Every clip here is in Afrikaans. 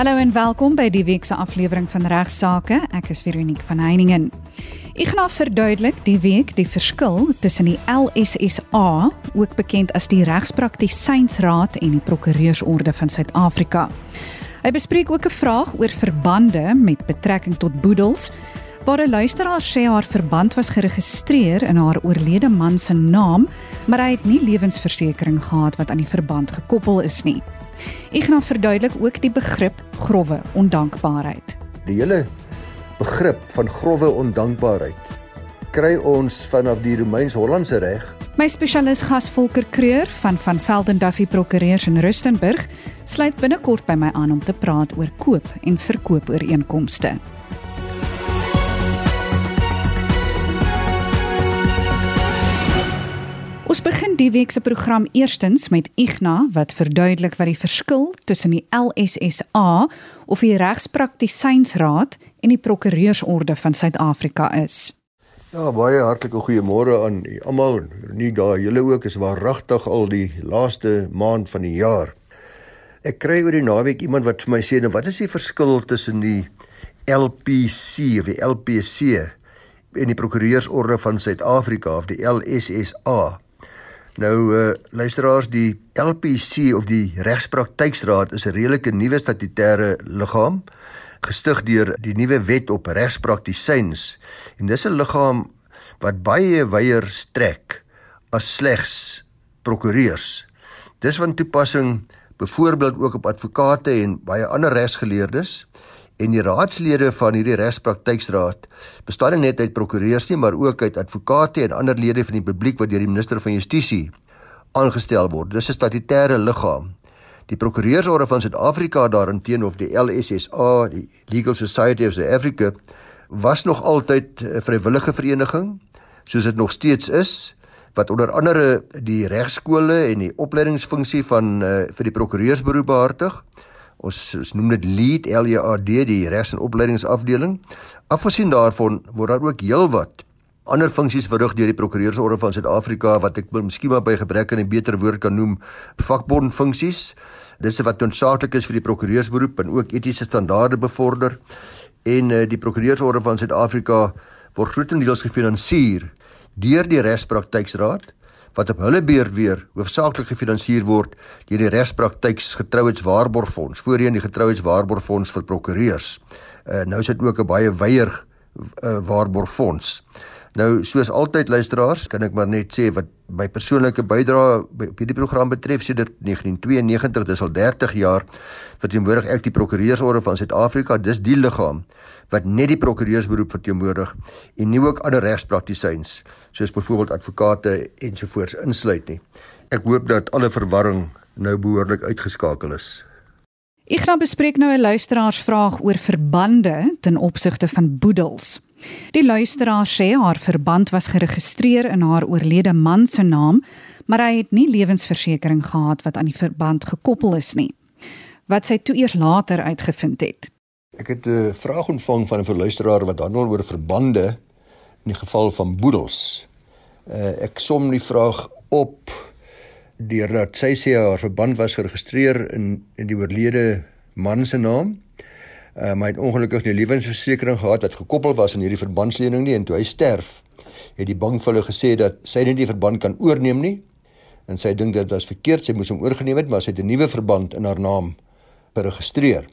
Hallo en welkom by die week se aflewering van Regsake. Ek is Veronique van Heiningen. Ek gaan verduidelik die week die verskil tussen die LSSA, ook bekend as die Regspraktisynsraad en die Prokureursorde van Suid-Afrika. Hy bespreek ook 'n vraag oor verbande met betrekking tot boedels, waar 'n luisteraar sê haar verband was geregistreer in haar oorlede man se naam, maar hy het nie lewensversekering gehad wat aan die verband gekoppel is nie. Gaan verduidelik ook die begrip grouwe ondankbaarheid. Die hele begrip van grouwe ondankbaarheid kry ons vanaf die Romeins-Hollandse reg. My spesialis gas Volker Kreur van van Velden Duffy Prokureurs in Rustenburg sluit binnekort by my aan om te praat oor koop en verkoop ooreenkomste. Die week se program eerstens met Igna wat verduidelik wat die verskil tussen die LSSA of die Regspraktisynsraad en die Prokureursorde van Suid-Afrika is. Ja, baie hartlike goeiemôre aan almal. Nie daar julle ook is waaragtig al die laaste maand van die jaar. Ek kry oor die naweek iemand wat vir my sê, nou wat is die verskil tussen die LPC of die LPC en die Prokureursorde van Suid-Afrika of die LSSA? Nou uh luisteraars die LPC of die Regspraktyksraad is 'n redelike nuwe statutêre liggaam gestig deur die nuwe wet op regspraktisyns en dis 'n liggaam wat baie wyeer strek as slegs prokureurs. Dis van toepassing byvoorbeeld ook op advokate en baie ander regsgeleerdes en die raadslede van hierdie regspraktyksraad bestaan nie net uit prokureurs nie, maar ook uit advokate en ander lede van die publiek wat deur die minister van Justisie aangestel word. Dis 'n statutêre liggaam. Die Prokureursorde van Suid-Afrika daarteenoor of die LSSA, die Legal Society of South Africa, was nog altyd 'n vrywillige vereniging, soos dit nog steeds is wat onder andere die regskole en die opleidingsfunksie van uh, vir die prokureursberoep behartig. Ons, ons noem dit LEAD LEAD die regs- en opleidingsafdeling. Afgesien daarvan word daar ook heelwat ander funksies verrig deur die Prokureursorde van Suid-Afrika wat ek miskien maar by gebrek aan 'n beter woord kan noem vakbond funksies. Dit is wat noodsaaklik is vir die prokureursberoep en ook etiese standaarde bevorder. En uh, die Prokureursorde van Suid-Afrika word grootendeels gefinansier deur die Regspraktyksraad wat op hulle beurt weer hoofsaaklik gefinansier word deur die regspraktyks getrouheidswaarborgfonds, voorheen die getrouheidswaarborgfonds vir prokureurs. Uh, nou is dit ook 'n baie wyeer uh, waarborgfonds. Nou soos altyd luisteraars, kan ek maar net sê wat my persoonlike bydrae op hierdie program betref, sedert 1992, dis al 30 jaar, verteenwoordig ek die Prokureursorde van Suid-Afrika. Dis die liggaam wat net die prokureursberoep verteenwoordig en nie ook ander regspraktisyns soos byvoorbeeld advokate ensovoorts insluit nie. Ek hoop dat alle verwarring nou behoorlik uitgeskakel is. Ek gaan bespreek nou 'n luisteraarsvraag oor verbande ten opsigte van boedels. Die luisteraar sê haar verband was geregistreer in haar oorlede man se naam, maar hy het nie lewensversekering gehad wat aan die verband gekoppel is nie. Wat sy toe eers later uitgevind het. Ek het 'n vraag ontvang van 'n luisteraar wat handel oor verbande in die geval van boedels. Uh, ek som die vraag op deurdat sy sê haar verband was geregistreer in in die oorlede man se naam. Uh, maar hy het ongelukkig nie lewensversekering gehad wat gekoppel was aan hierdie verbandslening nie en toe hy sterf, het die bank vir hulle gesê dat sy nie die verband kan oorneem nie. En sy dink dit was verkeerd, sy moes hom oorgeneem het, maar sy het 'n nuwe verband in haar naam geregistreer.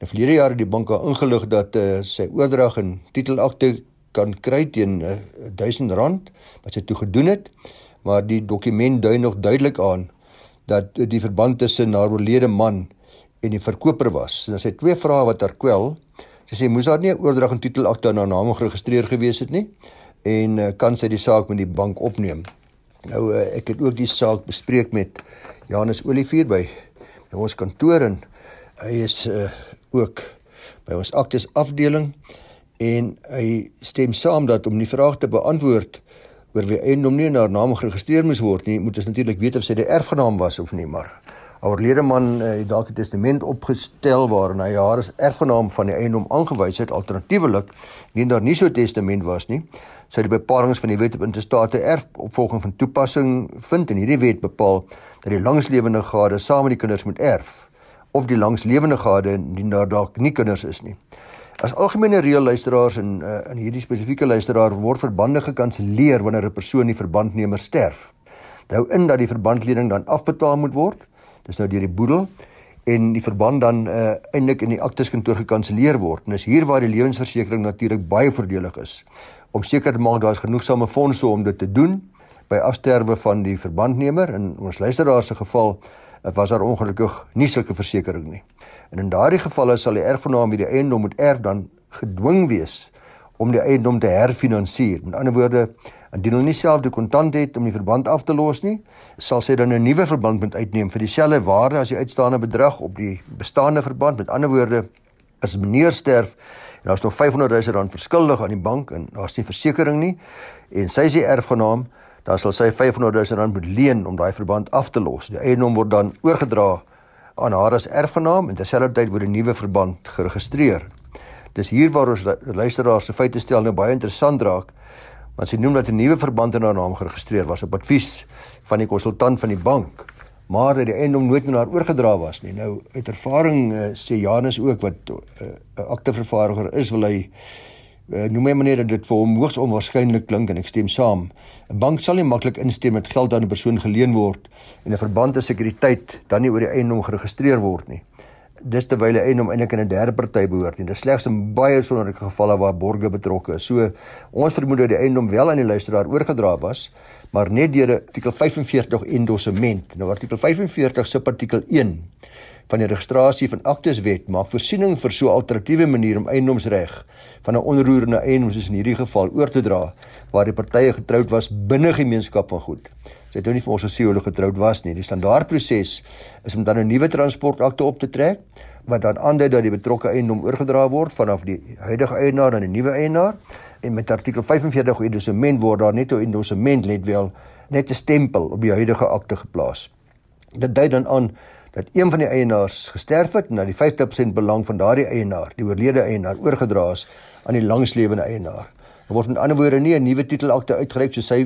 Nou verlede jaar het die bank haar ingelig dat uh, sy oordrag en titelakte kan kry teen uh, eh, 1000 rand wat sy toe gedoen het, maar die dokument dui nog duidelik aan dat die verband tussen haar oorlede man en die verkoper was. En sy het twee vrae wat haar kwel. Sy sê moes daar nie 'n oordrag en titelakte aan haar naam geregistreer gewees het nie en uh, kan sy die saak met die bank opneem. Nou uh, ek het ook die saak bespreek met Janus Olivier by, by ons kantoor en hy is uh, ook by ons aktes afdeling en hy stem saam dat om die vraag te beantwoord oor wie eiendom nie in haar naam geregistreer moes word nie, moet ons natuurlik weet of sy die erfgenaam was of nie, maar oorlede man uh, het dalk 'n testament opgestel waarin hy haar as erfgenaam van die eiendom aangewys het alternatiefelik nie daar nie so 'n testament was nie sou die bepalinge van die wet op intestate erfopvolging van toepassing vind en hierdie wet bepaal dat die langslewende gade saam met die kinders moet erf of die langslewende gade indien daar dalk nie kinders is nie. As algemene reël luisteraars in uh, in hierdie spesifieke luisteraar word verbande gekanselleer wanneer 'n persoon die verbandnemer sterf. Hou in dat die verbandlening dan afbetaal moet word. Dis nou deur die boedel en die verband dan uh, eintlik in die akteskantoor gekanselleer word. En dis hier waar die lewensversekering natuurlik baie voordelig is om seker te maak daar is genoegsame fondse om dit te doen by afsterwe van die verbandnemer in ons luisteraar se geval was daar ongelukkig nie sulke versekerings nie. En in daardie gevalle sal die erfgenaam wie die eiendom moet erf dan gedwing wees om die eiendom te herfinansier. Met ander woorde, indien hulle nie self die kontant het om die verband af te los nie, sal sy dan 'n nuwe verband moet uitneem vir dieselfde waarde as die uitstaande bedrag op die bestaande verband. Met ander woorde, as meneer sterf en daar's nog 500 000 rand verskuldig aan die bank en daar's nie versekerings nie en sy is die erfgenaam dan sal sy 500 000 rand moet leen om daai verband af te los. Die eienaam word dan oorgedra aan haar as erfgenaam en terselfdertyd word 'n nuwe verband geregistreer. Dis hier waar ons luisteraars se feite stel nou baie interessant raak. Want sy noem dat 'n nuwe verband in haar naam geregistreer was op advies van die konsultant van die bank, maar dat die eienaam nooit aan haar oorgedra was nie. Nou uit ervaring uh, sê Janus ook wat eh, 'n uh, aktevervaardiger is, wil hy uh, noem my meneer dat dit vir hom hoogs onwaarskynlik klink en ek stem saam. 'n Bank sal nie maklik instem met geld aan 'n persoon geleen word en 'n verband as sekuriteit dan nie oor die eiendom geregistreer word nie. Dis terwyl eiendom eintlik aan 'n derde party behoort nie. Dit is slegs in baie sonderlike gevalle waar borge betrokke is. So ons vermoed dat die eiendom wel aan die luisteraar oorgedra was, maar net deur artikel 45 endossement. Nou artikel 45 subartikel 1 van die registrasie van akteswet maak voorsiening vir so 'n alternatiewe manier om eiendomsreg van 'n onroerende eiendom soos in hierdie geval oor te dra waar die partye getroud was binne gemeenskap van goed. Sy het nou nie vir ons gesê hulle getroud was nie. Die standaardproses is om dan 'n nuwe transportakte op te trek wat dan aandui dat die betrokke eiendom oorgedra word vanaf die huidige eienaar aan 'n nuwe eienaar en met artikel 45 endossement word daar net 'n endossement net wel net 'n stempel op die huidige akte geplaas. Dit dui dan aan dat een van die eienaars gesterf het en dat die 50% belang van daardie eienaar, die oorlede eienaar, oorgedra is aan die langslewende eienaar. Daar word met ander woorde nie 'n nuwe titelakte uitgereik soos hy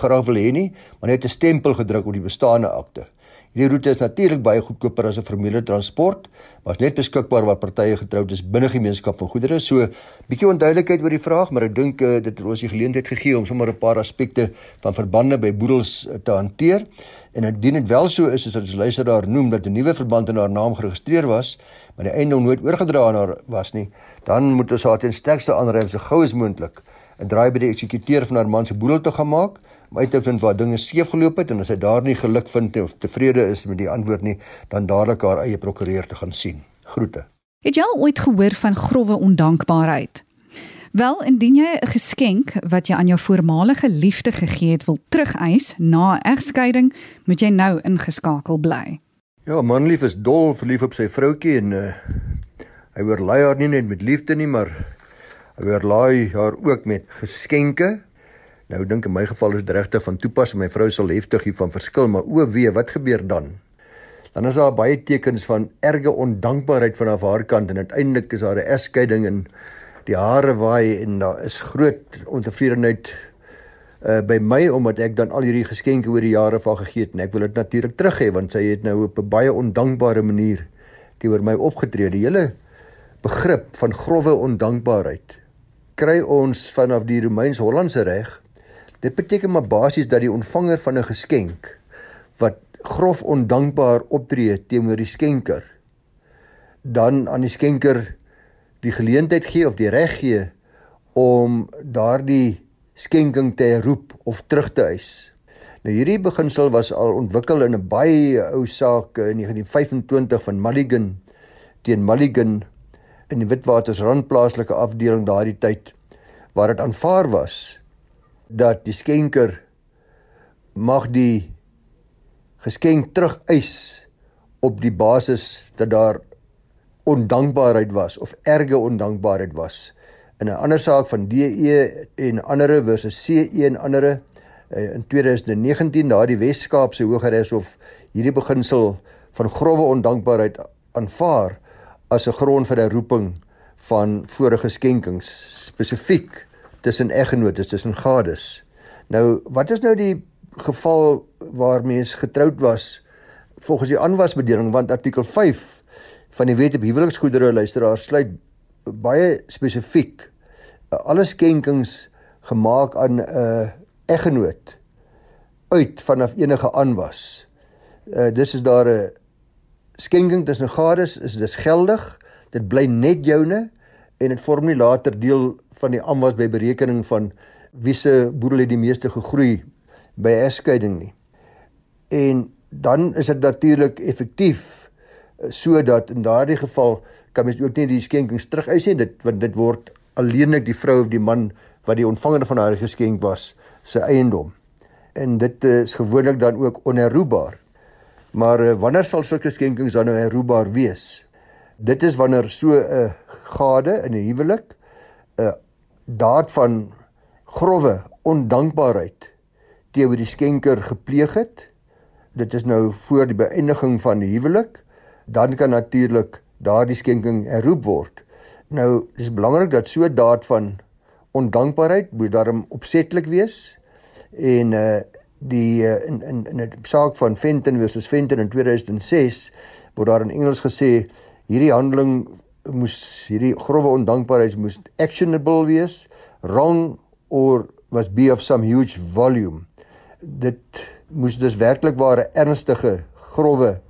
graag wil hê nie, maar net 'n stempel gedruk op die bestaande akte. Hierdie roete is natuurlik baie goedkoper as 'n formele transport, maar is net beskikbaar waar partye getroud is binne gemeenskap van goedere. So bietjie onduidelikheid oor die vraag, maar ek dink uh, dit het ons die geleentheid gegee om sommer 'n paar aspekte van verbande by boedels uh, te hanteer. En indien dit wel so is, is dat ons luister daar noem dat 'n nuwe verband in haar naam geregistreer was, maar die eiendom nooit oorgedra aan haar was nie, dan moet ons haar ten sterkste aanraai so gou as moontlik 'n draai by die eksekuteur van haar man se boedel te gaan maak om uit te vind waar dinge skeef geloop het en as hy daar nie geluk vind of tevrede is met die antwoord nie, dan dadelik haar eie prokureur te gaan sien. Groete. Het jy al ooit gehoor van grouwe ondankbaarheid? Wel, indien jy 'n geskenk wat jy aan jou voormalige liefde gegee het wil terugeis na 'n egskeiding, moet jy nou ingeskakel bly. Ja, manlief is dol verlief op sy vroutjie en uh, hy oorlaai haar nie net met liefde nie, maar oorlaai haar ook met geskenke Nou dink in my geval is dit regtig van toepassing. My vrou sal heftig hiervan verskil, maar o wee, wat gebeur dan? Dan is daar baie tekens van erge ondankbaarheid vanaf haar kant en uiteindelik is daar 'n egskeiding en die hare waai en daar is groot ontevredenheid uh by my omdat ek dan al hierdie geskenke oor die jare van gegee het en ek wil dit natuurlik terug hê want sy het nou op 'n baie ondankbare manier teenoor my opgetree. Die hele begrip van grouwe ondankbaarheid kry ons vanaf die Romeins-Hollandse reg Dit beteken maar basies dat die ontvanger van 'n geskenk wat grof ondankbaar optree teenoor die skenker dan aan die skenker die geleentheid gee of die reg gee om daardie skenking te roep of terug te eis. Nou hierdie beginsel was al ontwikkel in 'n baie ou saak in 1925 van Mulligan teen Mulligan in die Witwatersrand plaaslike afdeling daardie tyd waar dit aanvaar was dat die skenker mag die geskenk terugeis op die basis dat daar ondankbaarheid was of erge ondankbaarheid was. In 'n ander saak van DE en ander versus CE en ander eh, in 2019 na die Wes-Kaapse Hooggeregshof hierdie beginsel van grouwe ondankbaarheid aanvaar as 'n grond vir 'n roeping van vorige skenkings spesifiek tussen eggenotes, tussen gades. Nou, wat is nou die geval waar mens getroud was volgens die aanwasbedeling want artikel 5 van die wet op huweliksgoedere luisteraar sluit baie spesifiek uh, alle skenkings gemaak aan 'n uh, eggenoot uit vanaf enige aanwas. Uh dis is daar 'n skenking tussen gades is dis geldig. Dit bly net joune en dit vorm nie later deel van die aanwas by berekening van wie se boedel het die meeste gegroei by egskeiding nie. En dan is dit natuurlik effektief uh, sodat in daardie geval kan mens ook nie die skenkings terugeis nie dit want dit word alleenlik die vrou of die man wat die ontvanger van haar geskenk was se eiendom. En dit is gewoonlik dan ook onherroebaar. Maar uh, wanneer sal sulke skenkings dan nou herroebaar wees? Dit is wanneer so 'n uh, gade in 'n huwelik 'n uh, daad van grove ondankbaarheid teenoor die skenker gepleeg het. Dit is nou voor die beëindiging van die huwelik, dan kan natuurlik daardie skenking herroep word. Nou, dis belangrik dat so 'n daad van ondankbaarheid moet daarom opsetlik wees en uh die uh, in in in 'n saak van Fenton versus Fenton in 2006 word daar in Engels gesê hierdie handeling moes hierdie grove ondankbaarheid moes actionable wees wrong or was be of some huge volume. Dit moes dus werklik ware ernstige grove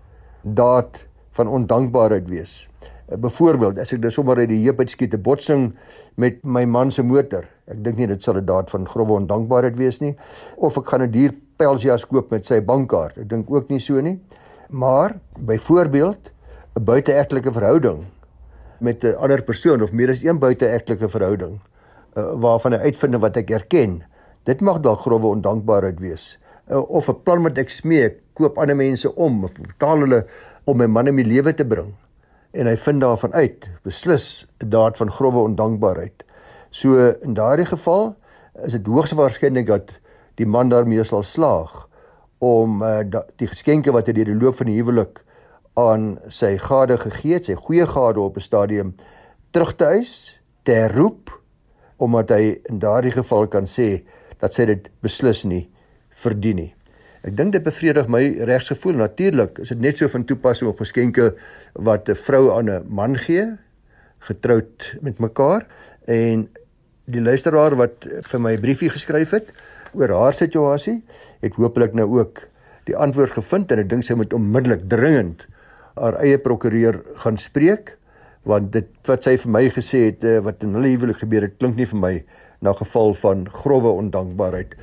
daad van ondankbaarheid wees Byvoorbeeld, as ek nou sommer uit die heup uitskiet 'n botsing met my man se motor. Ek dink nie dit sal 'n daad van grove ondankbaarheid wees nie. Of ek gaan 'n duur pelsjas koop met sy bankkaart. Ek dink ook nie so nie. Maar byvoorbeeld 'n buiteegtelike verhouding met 'n ander persoon of meer as een buiteegtelike verhouding uh, waarvan 'n uitvinding wat ek erken, dit mag dalk grove ondankbaarheid wees. Uh, of 'n plan wat ek smeek, koop ander mense om of betaal hulle om my man in my lewe te bring en hy vind daarvan uit beslis 'n daad van grove ondankbaarheid. So in daardie geval is dit hoogs waarskynlik dat die man daarmee sal slaag om uh, die geskenke wat hy deur die loop van die huwelik aan sy gade gegee het, sy goeie gade op 'n stadium terug te eis, te herroep omdat hy in daardie geval kan sê dat sy dit beslis nie verdien nie. Ek dink dit bevredig my regsgevoel. Natuurlik is dit net so van toepassing op geskenke wat 'n vrou aan 'n man gee, getroud met mekaar en die luisteraar wat vir my 'n briefie geskryf het oor haar situasie, het hopelik nou ook die antwoord gevind en ek dink sy moet onmiddellik dringend haar eie prokureur gaan spreek want dit wat sy vir my gesê het eh, wat in hulle huwelik gebeur het klink nie vir my na geval van grove ondankbaarheid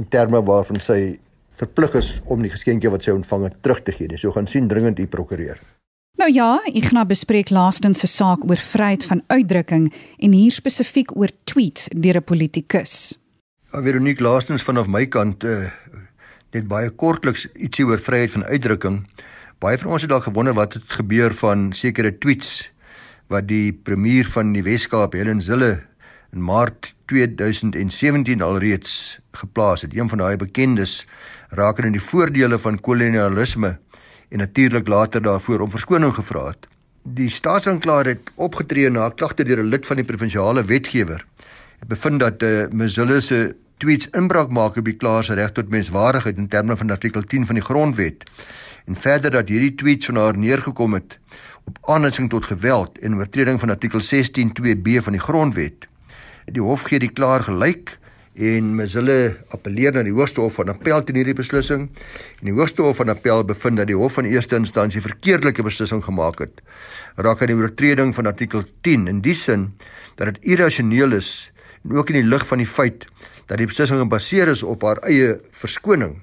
in terme waarvan sy verplig is om die geskenke wat sy ontvang het terug te gee. Dis so gaan sien dringend u prokureur. Nou ja, Ignas bespreek laastens 'n saak oor vryheid van uitdrukking en hier spesifiek oor tweets deur 'n politikus. Ja, Veronique laastens vanaf my kant uh, net baie kortliks ietsie oor vryheid van uitdrukking. Baie van ons het dalk gewonder wat het gebeur van sekere tweets wat die premier van die Wes-Kaap, Helen Zille, in Maart 2017 alreeds geplaas het. Een van daai bekendes rakende die voordele van kolonialisme en natuurlik later daarvoor om verskoning gevra het. Die staatsanklaer het opgetree na 'n klagte deur 'n lid van die provinsiale wetgewer. Het bevind dat eh uh, Mzille se tweets inbraak maak op die klaar se reg tot menswaardigheid in terme van artikel 10 van die grondwet. En verder dat hierdie tweets van haar neergekom het op aanleiding tot geweld en oortreding van artikel 16 2b van die grondwet. Die hof gee die klaar gelyk en mes hulle appeleer na die Hoogste Hof van Appel teen hierdie beslissing. En die Hoogste Hof van Appel bevind dat die Hof van Eerste Instansie verkeerdelike beslissing gemaak het. Raak aan die oortreding van artikel 10 in die sin dat dit irrasioneel is en ook in die lig van die feit dat die beslissing gebaseer is op haar eie verskoning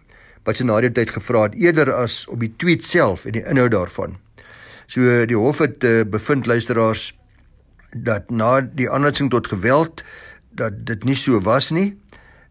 wat sy na die tyd gevra het eerder as op die tweet self en die inhoud daarvan. So die hof het uh, bevind luisteraars dat na die aanleiding tot geweld dat dit nie so was nie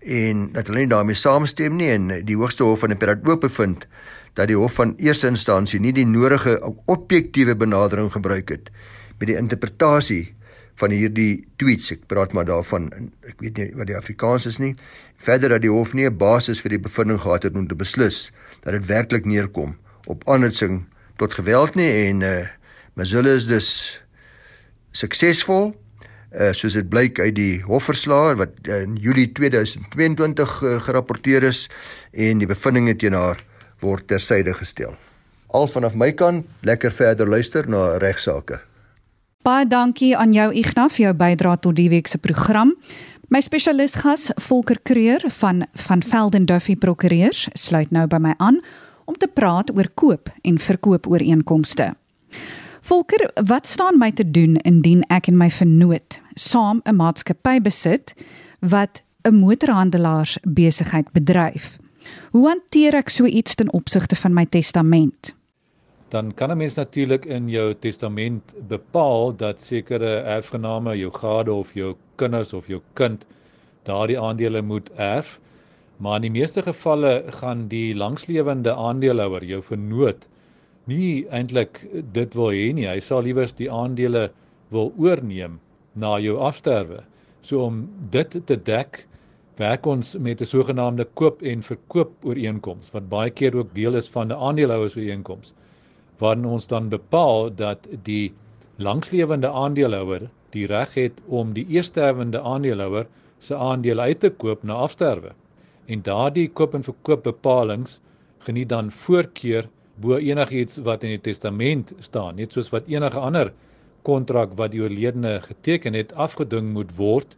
en dat hulle nie daarmee saamstem nie en die hoogste hof van die Peraat ook bevind dat die hof van eerste instansie nie die nodige objektiewe benadering gebruik het met die interpretasie van hierdie tweets. Ek praat maar daarvan ek weet nie wat die Afrikaans is nie. Verder dat die hof nie 'n basis vir die bevinding gehad het om te beslis dat dit werklik neerkom op aanhitsing tot geweld nie en uh, Mazule is dus suksesvol uh, soos dit blyk uit die hofverslae wat in Julie 2022 uh, gerapporteer is en die bevindinge teen haar word tersyde gestel. Al vanaf my kant, lekker verder luister na regsaake. Baie dankie aan jou Ignas vir jou bydrae tot die week se program. My spesialis gas Volker Kreur van van Velden Duffy Prokureurs sluit nou by my aan om te praat oor koop en verkoop ooreenkomste. Volker, wat staan my te doen indien ek en my vennoot saam 'n maatskappy besit wat 'n motorhandelaars besigheid bedryf? Hoe hanteer ek so iets ten opsigte van my testament? Dan kan 'n mens natuurlik in jou testament bepaal dat sekere erfgename, jou gade of jou kinders of jou kind daardie aandele moet erf. Maar in die meeste gevalle gaan die langslewende aandeelhouer, jou vennoot, nie eintlik dit wil hê nie. Hy sal liewers die aandele wil oorneem na jou afsterwe. So om dit te dek, werk ons met 'n sogenaamde koop en verkoop ooreenkoms wat baie keer ook deel is van 'n aandeelhouers ooreenkoms waarin ons dan bepaal dat die langslewende aandeelhouer die reg het om die eersterwende aandeelhouer se aandele uit te koop na afsterwe en daardie koop en verkoop bepalinge geniet dan voorkeur bo enigiets wat in die testament staan net soos wat enige ander kontrak wat die oorledene geteken het afgedwing moet word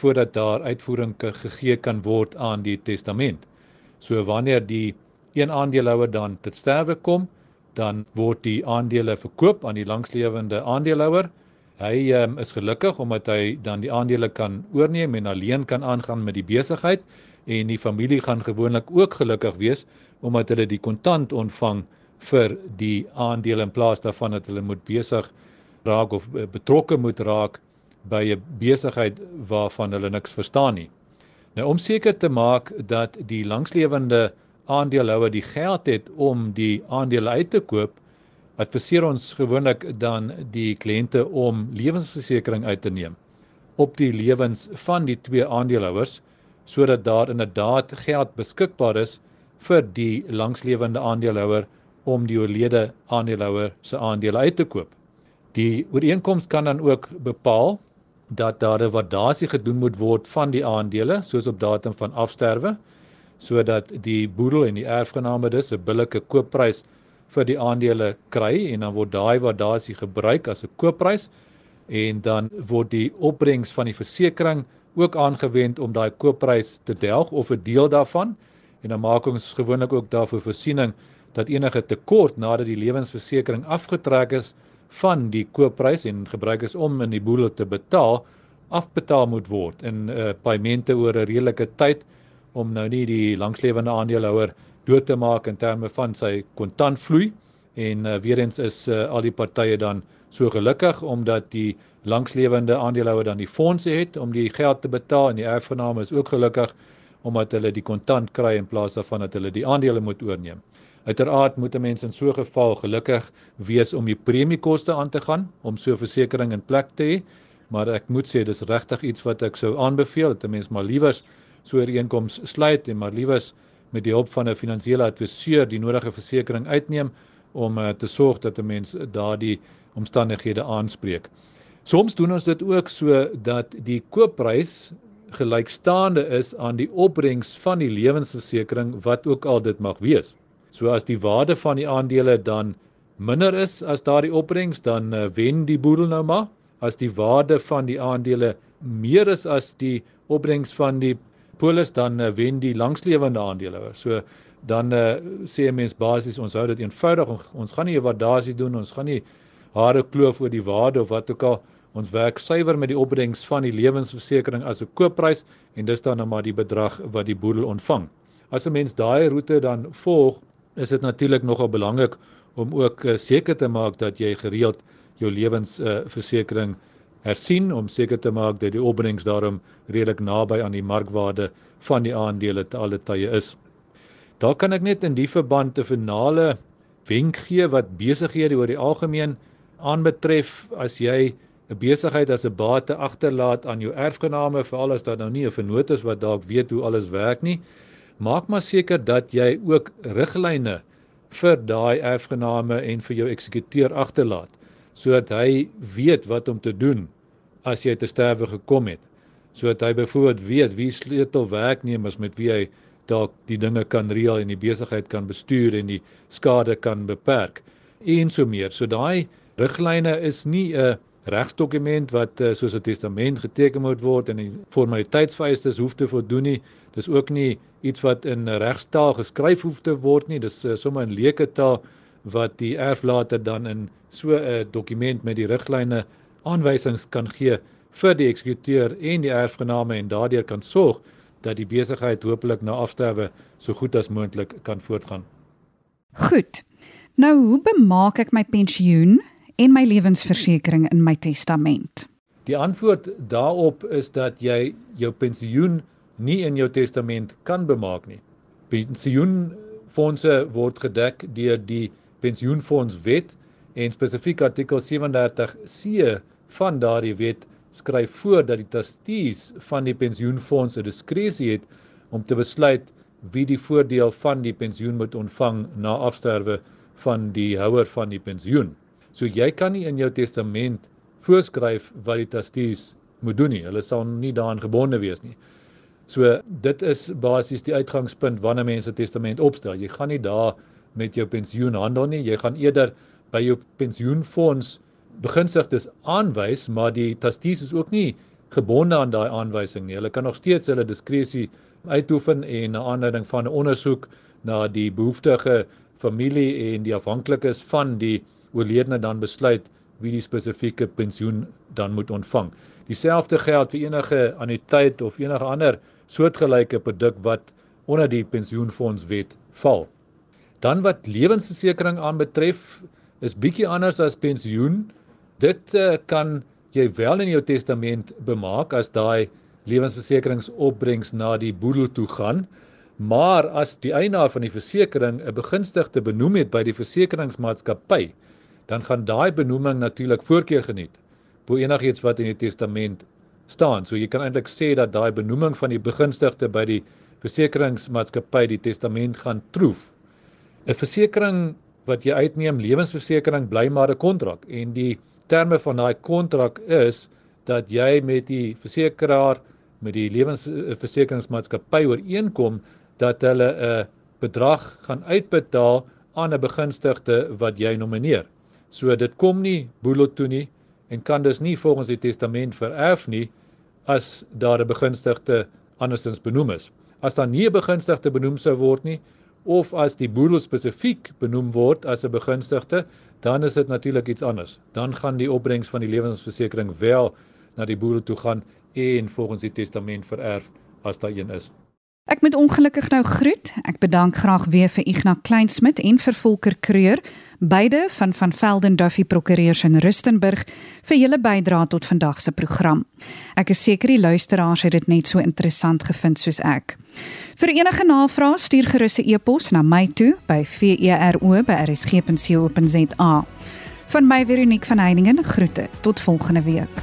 voordat daar uitvoering gegee kan word aan die testament. So wanneer die een aandeelhouer dan tot sterwe kom, dan word die aandele verkoop aan die langslewende aandeelhouer. Hy um, is gelukkig omdat hy dan die aandele kan oorneem en alleen kan aangaan met die besigheid en die familie gaan gewoonlik ook gelukkig wees omdat hulle die kontant ontvang vir die aandele in plaas daarvan dat hulle moet besig raak of eh, betrokke moet raak by 'n besigheid waarvan hulle niks verstaan nie. Nou om seker te maak dat die langslewende aandeelhouer die geld het om die aandele uit te koop, adviseer ons gewoonlik dan die kliënte om lewensversekering uit te neem op die lewens van die twee aandeelhouers sodat daar inderdaad geld beskikbaar is vir die langslewende aandeelhouer om die oorlede aandeelhouer se aandele uit te koop. Die ooreenkoms kan dan ook bepaal dat daar 'n waardasie gedoen moet word van die aandele soos op datum van afsterwe sodat die boedel en die erfgename dus 'n billike koopprys vir die aandele kry en dan word daai waardasie gebruik as 'n koopprys en dan word die opbrengs van die versekering ook aangewend om daai koopprys te delg of 'n deel daarvan en dan maak ons gewoonlik ook daarvoor voorsiening dat enige tekort nadat die lewensversekering afgetrek is van die koopprys en gebruik is om in die boedel te betaal afbetaal moet word. In uh, paemente oor 'n redelike tyd om nou nie die langslewende aandeelhouer dood te maak in terme van sy kontantvloei en uh, weer eens is uh, al die partye dan so gelukkig omdat die langslewende aandeelhouer dan die fondse het om die geld te betaal en die erfgename is ook gelukkig omdat hulle die kontant kry in plaas daarvan dat hulle die aandele moet oorneem. Uiteraard moet 'n mens in so 'n geval gelukkig wees om die premiekoste aan te gaan om so 'n versekering in plek te hê, maar ek moet sê dis regtig iets wat ek sou aanbeveel dat 'n mens maar liewers so 'n ooreenkoms sluit en maar liewers met die hulp van 'n finansiële adviseur die nodige versekerings uitneem om uh, te sorg dat 'n mens daardie omstandighede aanspreek. Soms doen ons dit ook so dat die koopprys gelykstaande is aan die opbrengs van die lewensversekering wat ook al dit mag wees. So as die waarde van die aandele dan minder is as daardie opbrengs, dan uh, wen die boedel nou maar. As die waarde van die aandele meer is as die opbrengs van die polis, dan uh, wen die langslewende aandeelhouer. So dan uh, sê 'n mens basies ons hou dit eenvoudig. Ons gaan nie 'n waardasie doen, ons gaan nie hare kloof oor die waarde of wat ook al. Ons werk suiwer met die opbrengs van die lewensversekering as 'n koopprys en dis dan nou maar die bedrag wat die boedel ontvang. As 'n mens daai roete dan volg, is dit natuurlik nogal belangrik om ook uh, seker te maak dat jy gereeld jou lewensversekering uh, hersien om seker te maak dat die opbrengs daarom redelik naby aan die markwaarde van die aandele te alle tye is. Daar kan ek net in die verband 'n finale wenk gee wat besighede oor die algemeen aanbetref as jy 'n besigheid as 'n bate agterlaat aan jou erfgename veral as daar nou nie 'n vennoot is wat dalk weet hoe alles werk nie maak maar seker dat jy ook riglyne vir daai erfgename en vir jou eksekuteur agterlaat sodat hy weet wat om te doen as jy te sterwe gekom het sodat hy byvoorbeeld weet wie sleutel werknemers met wie hy dalk die dinge kan reël en die besigheid kan bestuur en die skade kan beperk en so meer. So daai riglyne is nie 'n regsdokument wat uh, soos 'n testament geteken moet word en die formaliteitsvereistes hoef te voldoen nie. Dis ook nie iets wat in regstaal geskryf hoef te word nie. Dis uh, sommer in leuke taal wat die erflater dan in so 'n dokument met die riglyne aanwysings kan gee vir die eksekuteur en die erfgename en daardeur kan sorg dat die besigheid hopelik na afsterwe so goed as moontlik kan voortgaan. Goed. Nou hoe bemaak ek my pensioen en my lewensversekering in my testament? Die antwoord daarop is dat jy jou pensioen nie in jou testament kan bemaak nie. Pensioenfonde word gedek deur die pensioenfondswet en spesifiek artikel 37C van daardie wet skryf voor dat die trustees van die pensioenfonds 'n diskresie het om te besluit wie die voordeel van die pensioen moet ontvang na afsterwe van die houer van die pensioen. So jy kan nie in jou testament voorskryf wat die trustees moet doen nie. Hulle sal nie daaraan gebonde wees nie. So dit is basies die uitgangspunt wanneer mense testament opstel. Jy gaan nie daar met jou pensioen handel nie. Jy gaan eerder by jou pensioenfonds beginsigtes aanwys, maar die trustees is ook nie gebonde aan daai aanwysing nie. Hulle kan nog steeds hulle diskresie uitoefen en na aanleiding van 'n ondersoek na die behoeftige familie en die afhanklikes van die oorledene dan besluit wie die spesifieke pensioen dan moet ontvang. Dieselfde geld vir enige anniteit of enige ander soortgelyke produk wat onder die pensioenfondswet val. Dan wat lewensversekering aanbetref, is bietjie anders as pensioen. Dit uh, kan jy wel in jou testament bemaak as daai lewensversekeringsopbrengs na die boedel toe gaan. Maar as die eienaar van die versekering 'n begunstigde benoem het by die versekeringsmaatskappy, dan gaan daai benoeming natuurlik voorkeur geniet bo enigiets wat in die testament staan. So jy kan eintlik sê dat daai benoeming van die begunstigde by die versekeringsmaatskappy die testament gaan troef. 'n Versekering wat jy uitneem, lewensversekering bly maar 'n kontrak en die terme van daai kontrak is dat jy met die versekeraar met die lewensversekeringsmaatskappy ooreenkom dat hulle 'n bedrag gaan uitbetaal aan 'n begunstigde wat jy nomineer. So dit kom nie boedel toe nie en kan dus nie volgens die testament vererf nie as daar 'n begunstigde andersins benoem is. As daar nie 'n begunstigde benoem sou word nie of as die boedel spesifiek benoem word as 'n begunstigde, dan is dit natuurlik iets anders. Dan gaan die opbrengs van die lewensversekering wel na die boere toe gaan en volgens die testament vererf as daar een is. Ek moet ongelukkig nou groet. Ek bedank graag weer vir Ignas Kleinsmid en vir Volker Kreur, beide van van Velden Duffy Prokureurs in Rustenburg vir julle bydrae tot vandag se program. Ek is seker die luisteraars het dit net so interessant gevind soos ek. Vir enige navrae stuur gerus 'n e-pos na my toe by vero@rsg.co.za. Van my Veronique van Heiningen groete. Tot volgende week.